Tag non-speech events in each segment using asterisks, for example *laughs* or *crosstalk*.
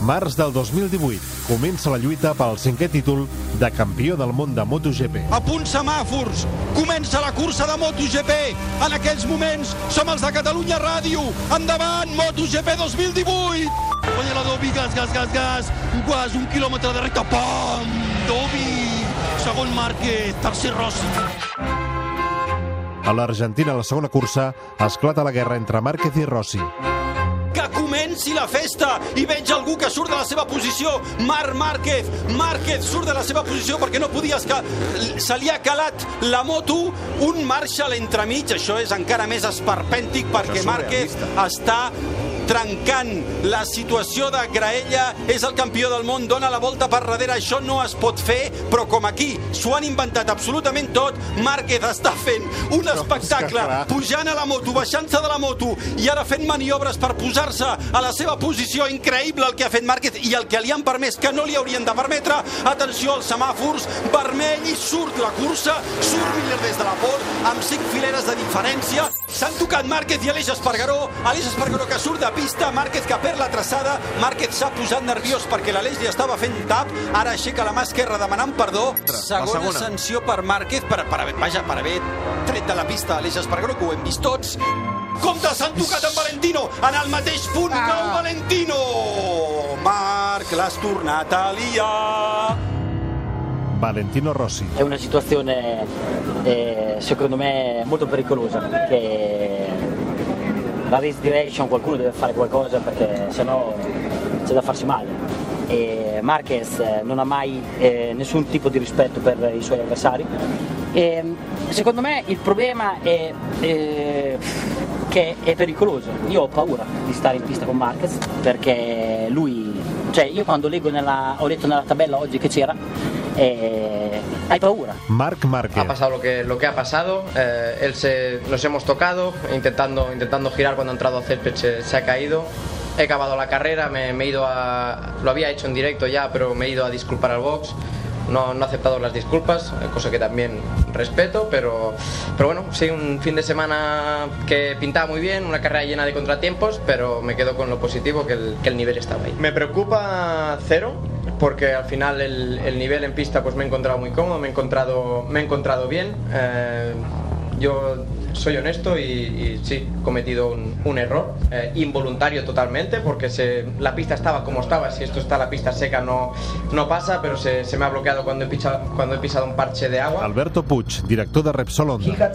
Març del 2018. Comença la lluita pel cinquè títol de campió del món de MotoGP. A punt semàfors, comença la cursa de MotoGP. En aquells moments som els de Catalunya Ràdio. Endavant, MotoGP 2018! Guanya la Dobby, gas, gas, gas, gas. Quasi un quilòmetre de recta. Pam! Dobby! Segon Márquez, tercer Rossi. A l'Argentina, a la segona cursa, esclata la guerra entre Márquez i Rossi. Que comenci la festa i veig algú que surt de la seva posició. Marc Márquez. Márquez surt de la seva posició perquè no podia escar... Se li ha calat la moto, un Marshall entremig. Això és encara més esperpèntic perquè Márquez està trencant la situació de Graella, és el campió del món, dona la volta per darrere, això no es pot fer, però com aquí s'ho han inventat absolutament tot, Márquez està fent un espectacle, pujant a la moto, baixant-se de la moto i ara fent maniobres per posar-se a la seva posició, increïble el que ha fet Márquez i el que li han permès, que no li haurien de permetre, atenció als semàfors, vermell i surt la cursa, surt Miller des de la port, amb cinc fileres de diferència, s'han tocat Márquez i Aleix Espargaró, Aleix Espargaró que surt de pista, Márquez que perd la traçada, Márquez s'ha posat nerviós perquè l'Aleix li estava fent tap, ara aixeca la mà esquerra demanant perdó, segona, segona. sanció per Márquez, per, per, haver, vaja, per haver tret de la pista Aleix Espargaró, que ho hem vist tots, Compte, s'han tocat amb Valentino, en el mateix punt ah. nou Valentino! Marc, l'has tornat a liar! Valentino Rossi. È una situazione eh, secondo me molto pericolosa perché la race direction qualcuno deve fare qualcosa perché sennò c'è da farsi male. E Marquez eh, non ha mai eh, nessun tipo di rispetto per i suoi avversari. E, secondo me il problema è, è che è pericoloso. Io ho paura di stare in pista con Marquez perché lui, cioè io quando leggo nella, ho letto nella tabella oggi che c'era, eh, hay paura. Marc Márquez. Ha pasado lo que, lo que ha pasado, eh, él se, nos hemos tocado, intentando, intentando girar cuando ha entrado a césped se, se ha caído. He acabado la carrera, me, me, he ido a. Lo había hecho en directo ya, pero me he ido a disculpar al box. No, no, ha aceptado las disculpas, cosa que también respeto, pero, pero bueno, sí, un fin de semana que pintaba muy bien, una carrera llena de contratiempos, pero me quedo con lo positivo que el, nivel estaba ahí. Me preocupa cero, porque al final el, el, nivel en pista pues me he encontrado muy cómodo, me he encontrado, me he encontrado bien. Eh, yo soy honesto y, y, sí, he cometido un, un error eh, involuntario totalmente porque se, la pista estaba como estaba. Si esto está la pista seca no, no pasa, pero se, se me ha bloqueado cuando he, pisado, cuando he pisado un parche de agua. Alberto Puig, director de Repsol Honda.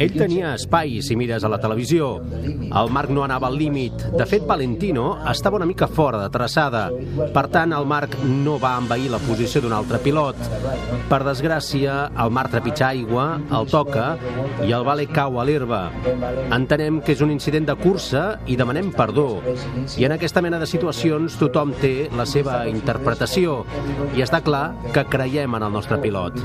Ell tenia espai, si mires a la televisió. El Marc no anava al límit. De fet, Valentino estava una mica fora de traçada. Per tant, el Marc no va envair la posició d'un altre pilot. Per desgràcia, el Marc trepitja aigua, el toca i el Vale cau a l'herba. Entenem que és un incident de cursa i demanem perdó. I en aquesta mena de situacions tothom té la seva interpretació i està clar que creiem en el nostre pilot.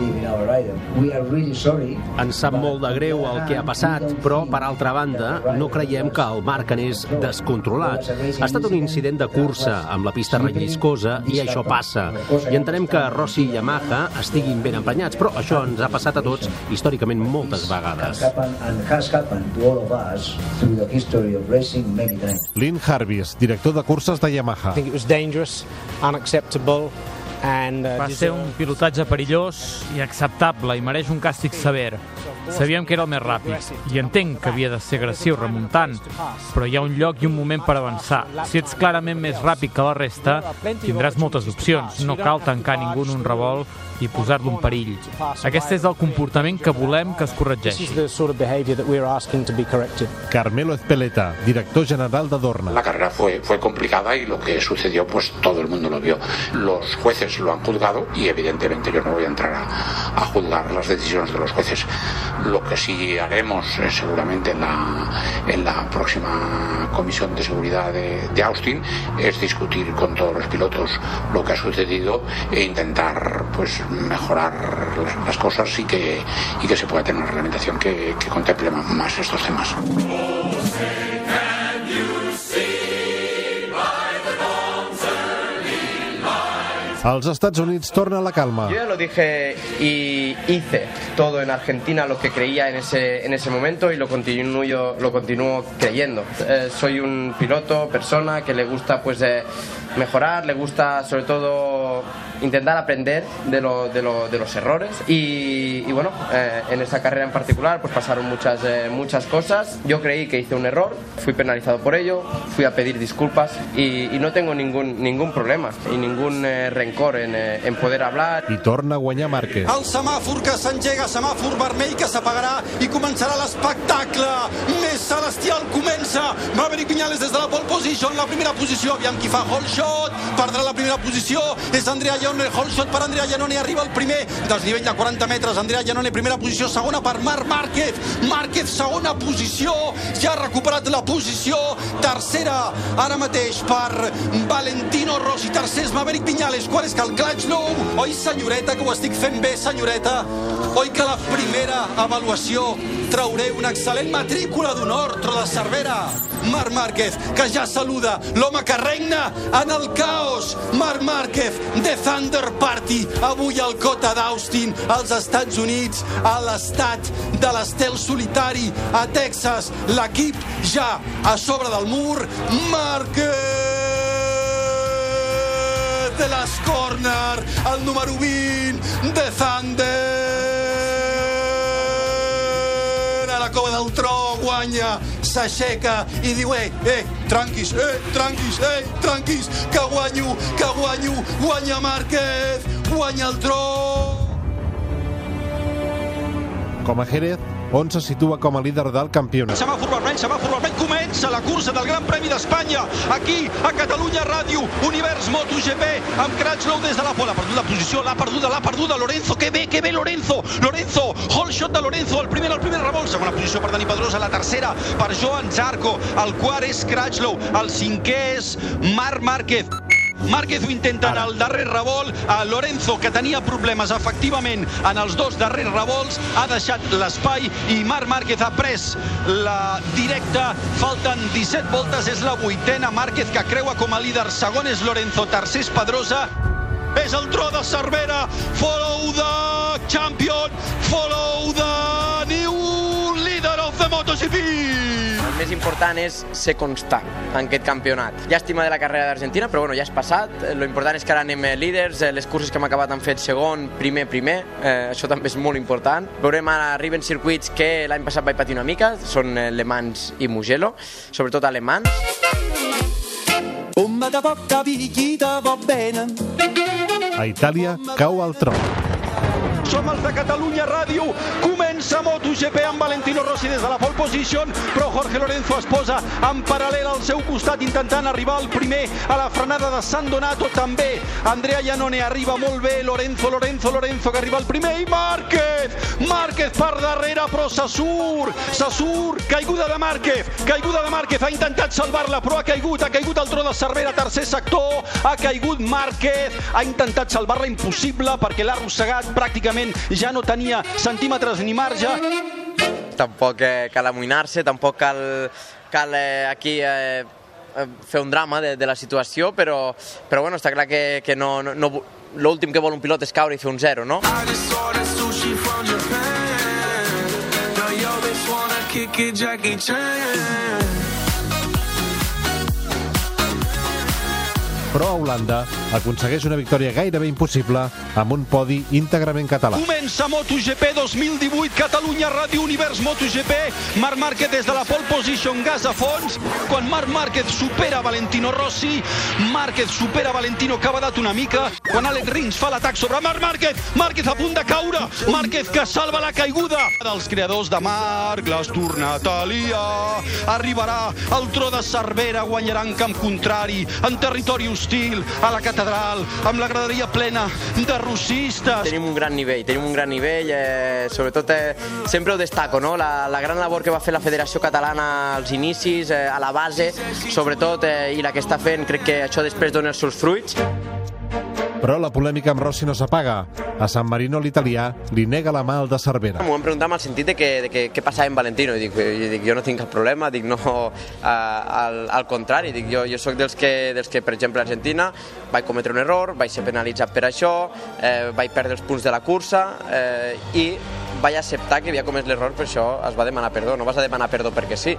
Ens sap molt de greu el que ha passat, però, per altra banda, no creiem que el Marc anés descontrolat. Ha estat un incident de cursa amb la pista relliscosa i això passa. I entenem que Rossi i Yamaha estiguin ben emprenyats, però això ens ha passat a tots històricament moltes vegades. Lynn Harvis, director de curses de Yamaha. I think it was dangerous, unacceptable, And, uh, Va ser un pilotatge perillós i acceptable i mereix un càstig sever. Sabíem que era el més ràpid i entenc que havia de ser agressiu remuntant, però hi ha un lloc i un moment per avançar. Si ets clarament més ràpid que la resta, tindràs moltes opcions. No cal tancar ningú en un revolt i posar-lo en perill. Aquest és el comportament que volem que es corregeixi. Carmelo Ezpeleta, director general de Dorna. La carrera fue, fue complicada y lo que sucedió, pues todo el mundo lo vio. Los jueces lo han juzgado y evidentemente yo no voy a entrar a, juzgar las decisiones de los jueces. Lo que sí haremos eh, seguramente en la, en la próxima comisión de seguridad de, Austin es discutir con todos los pilotos lo que ha sucedido e intentar pues mejorar las cosas y que, y que se pueda tener una reglamentación que, que contemple más estos temas. Als Estats Units torna la calma. Yo ya lo dije y hice todo en Argentina lo que creía en ese, en ese momento y lo continúo, lo continúo creyendo. Eh, soy un piloto, persona que le gusta pues eh, mejorar, le gusta sobre todo intentar aprender de, lo- de, lo- de los errores y, y bueno, eh, en esta carrera en particular pues pasaron muchas, eh, muchas cosas. Yo creí que hice un error, fui penalizado por ello, fui a pedir disculpas y, y no tengo ningún, ningún problema y ningún eh, rencor en, eh, en poder hablar. I torna a guanyar Márquez. El semàfor que s'engega, semàfor vermell que s'apagarà i començarà l'espectacle. Més celestial comença. Maverick Viñales des de la pole position, la primera posició, aviam qui fa hole shot, perdrà la primera posició, és Andrea Iannone, hole shot per Andrea Iannone, arriba el primer, desnivell de 40 metres, Andrea Iannone, primera posició, segona per Marc Márquez, Márquez, segona posició, ja ha recuperat la posició, tercera, ara mateix per Valentino Rossi, tercer és Maverick Viñales, quart és que el Clutch Nou, oi senyoreta, que ho estic fent bé, senyoreta? Oi que la primera avaluació trauré una excel·lent matrícula d'honor, tro de Cervera? Marc Márquez, que ja saluda l'home que regna en el caos. Marc Márquez, The Thunder Party, avui al Cota d'Austin, als Estats Units, a l'estat de l'estel solitari, a Texas. L'equip ja a sobre del mur. Márquez de les corner, el número 20 de Thunder. A la cova del tro guanya, s'aixeca i diu, eh, eh, tranquis, eh, tranquis, eh, tranquis, que guanyo, que guanyo, guanya Márquez, guanya el tro. Com a Jerez, on se situa com a líder del campionat. Semàfor vermell, semàfor vermell, comença la cursa del Gran Premi d'Espanya, aquí, a Catalunya Ràdio, Univers MotoGP, amb Cratchlow des de la pole, ha perdut la posició, l'ha perduda, l'ha perduda, Lorenzo, que bé, que bé, Lorenzo, Lorenzo, hole shot de Lorenzo, el primer, el primer revolt, segona posició per Dani Pedrosa, la tercera per Joan Zarco, el quart és Cratchlow, el cinquè és Marc Márquez, Márquez ho intenta en el darrer revolt. A Lorenzo, que tenia problemes efectivament en els dos darrers revolts, ha deixat l'espai i Marc Márquez ha pres la directa. Falten 17 voltes, és la vuitena. Márquez que creua com a líder. Segon és Lorenzo, tercer és Pedrosa. És el tro de Cervera. Follow the champion. Follow El més important és ser constant en aquest campionat. Llàstima de la carrera d'Argentina, però bueno, ja és passat. Lo important és que ara anem eh, líders, eh, les curses que hem acabat han fet segon, primer, primer. Eh, això també és molt important. Veurem ara, arriben circuits que l'any passat vaig patir una mica, són eh, Le Mans i Mugello, sobretot a Le Mans. Bomba de poca va bene. A Itàlia, cau el tron. Som els de Catalunya Ràdio. Comença MotoGP amb Valentino Rossi des de la pole position, però Jorge Lorenzo es posa en paral·lel al seu costat intentant arribar al primer a la frenada de San Donato també. Andrea Iannone arriba molt bé, Lorenzo, Lorenzo, Lorenzo que arriba al primer i Márquez! Márquez per darrere però se surt, caiguda de Márquez, caiguda de Márquez, ha intentat salvar-la però ha caigut, ha caigut el tro de Cervera, tercer sector, ha caigut Márquez, ha intentat salvar-la impossible perquè l'ha arrossegat pràcticament ja no tenia centímetres ni marge. Tampoc eh, cal amoïnar-se, tampoc cal, cal eh, aquí eh, eh, fer un drama de, de la situació, però, però bueno, està clar que, que no, no, no, l'últim que vol un pilot és caure i fer un zero, no? Però Holanda aconsegueix una victòria gairebé impossible amb un podi íntegrament català. Comença MotoGP 2018, Catalunya Ràdio Univers MotoGP, Marc Márquez des de la pole position, gas a fons, quan Marc Márquez supera Valentino Rossi, Márquez supera Valentino que ha badat una mica, quan Alex Rins fa l'atac sobre Marc Márquez, Márquez a punt de caure, Márquez que salva la caiguda. Dels creadors de Marc, l'has tornat a liar, arribarà el tro de Cervera, guanyarà en camp contrari, en territori hostil, a la catedral, amb la graderia plena de rossistes. Tenim un gran nivell, tenim un gran nivell, eh, sobretot eh, sempre ho destaco, no? la, la gran labor que va fer la Federació Catalana als inicis, eh, a la base, sobretot, eh, i la que està fent, crec que això després dona els seus fruits. Però la polèmica amb Rossi no s'apaga. A San Marino l'italià li nega la mà al de Cervera. M'ho van preguntar amb el sentit de que, de que què passava amb Valentino. I dic, jo, dic, jo no tinc cap problema, dic, no, al, al contrari, dic, jo, jo sóc dels que, dels que, per exemple, a Argentina vaig cometre un error, vaig ser penalitzat per això, eh, vaig perdre els punts de la cursa eh, i vaig acceptar que havia comès l'error, per això es va demanar perdó. No vas a demanar perdó perquè sí,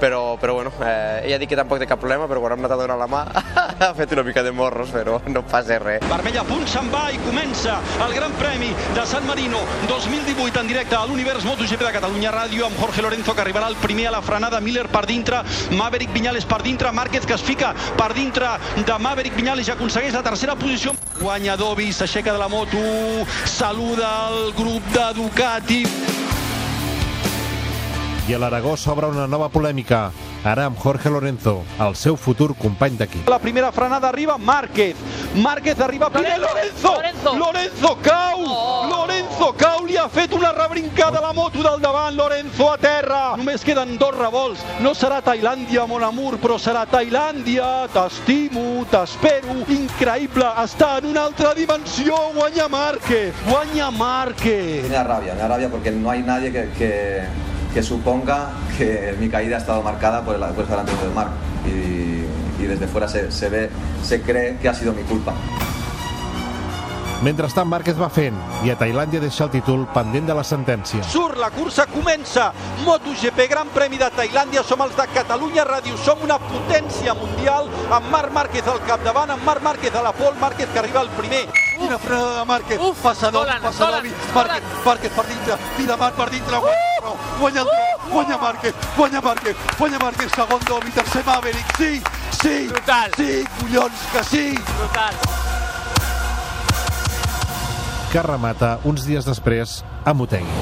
però, però bueno, eh, ella ha dit que tampoc té cap problema, però quan hem anat a la mà *laughs* ha fet una mica de morros, però no passa res. Vermell a punt se'n va i comença el Gran Premi de San Marino 2018 en directe a l'Univers MotoGP de Catalunya Ràdio amb Jorge Lorenzo que arribarà el primer a la frenada, Miller per dintre, Maverick Viñales per dintre, Márquez que es fica per dintre de Maverick Viñales i aconsegueix la tercera posició. Guanya Dovi, s'aixeca de la moto, saluda el grup de Ducati. I a l'Aragó s'obre una nova polèmica, ara amb Jorge Lorenzo, el seu futur company d'equip. La primera frenada arriba Márquez. Márquez arriba primer. Lorenzo! Lorenzo, Lorenzo cau! Oh. Lorenzo cau, li ha fet una rebrincada a la moto del davant. Lorenzo a terra. Només queden dos revolts. No serà Tailàndia, mon amor, però serà Tailàndia. T'estimo, t'espero. Increïble. Està en una altra dimensió. Guanya Márquez. Guanya Márquez. Me da rabia, me da rabia porque no hay nadie que, que, que suponga que mi caída ha estado marcada por el, por el adelanto del Marc. Y, y desde fuera se, se ve, se cree que ha sido mi culpa. Mentrestant, Márquez va fent i a Tailàndia deixa el títol pendent de la sentència. Surt, la cursa comença. MotoGP, Gran Premi de Tailàndia, som els de Catalunya Ràdio, som una potència mundial amb Marc Márquez al capdavant, amb Marc Márquez a la pol, Márquez que arriba el primer. Quina frenada de Márquez, Uf, passa Dovi, Dolan, passa Dolan, Dovi, Márquez, Márquez per dintre, tira Marc per dintre, guanya, guanya el tro, guanya Márquez, guanya Márquez, guanya Márquez, segon Dovi, tercer Maverick, sí, sí, Brutal. sí, collons, que sí. Brutal. Que remata uns dies després a Motegi.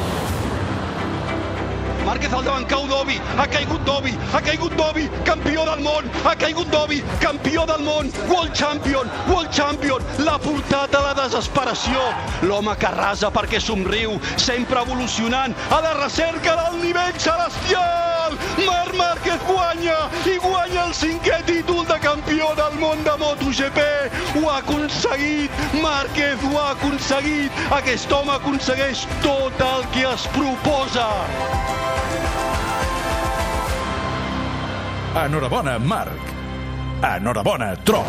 Márquez al davant, cau Dovi, ha caigut Dovi, ha caigut Dovi, campió del món, ha caigut Dovi, campió del món, World Champion, World Champion, l'ha portat a la desesperació. L'home que rasa perquè somriu, sempre evolucionant, a la recerca del nivell celestial. Cinquè títol de campió del món de MotoGP. Ho ha aconseguit, Márquez ho ha aconseguit. Aquest home aconsegueix tot el que es proposa. Enhorabona, Marc. Enhorabona, Tro.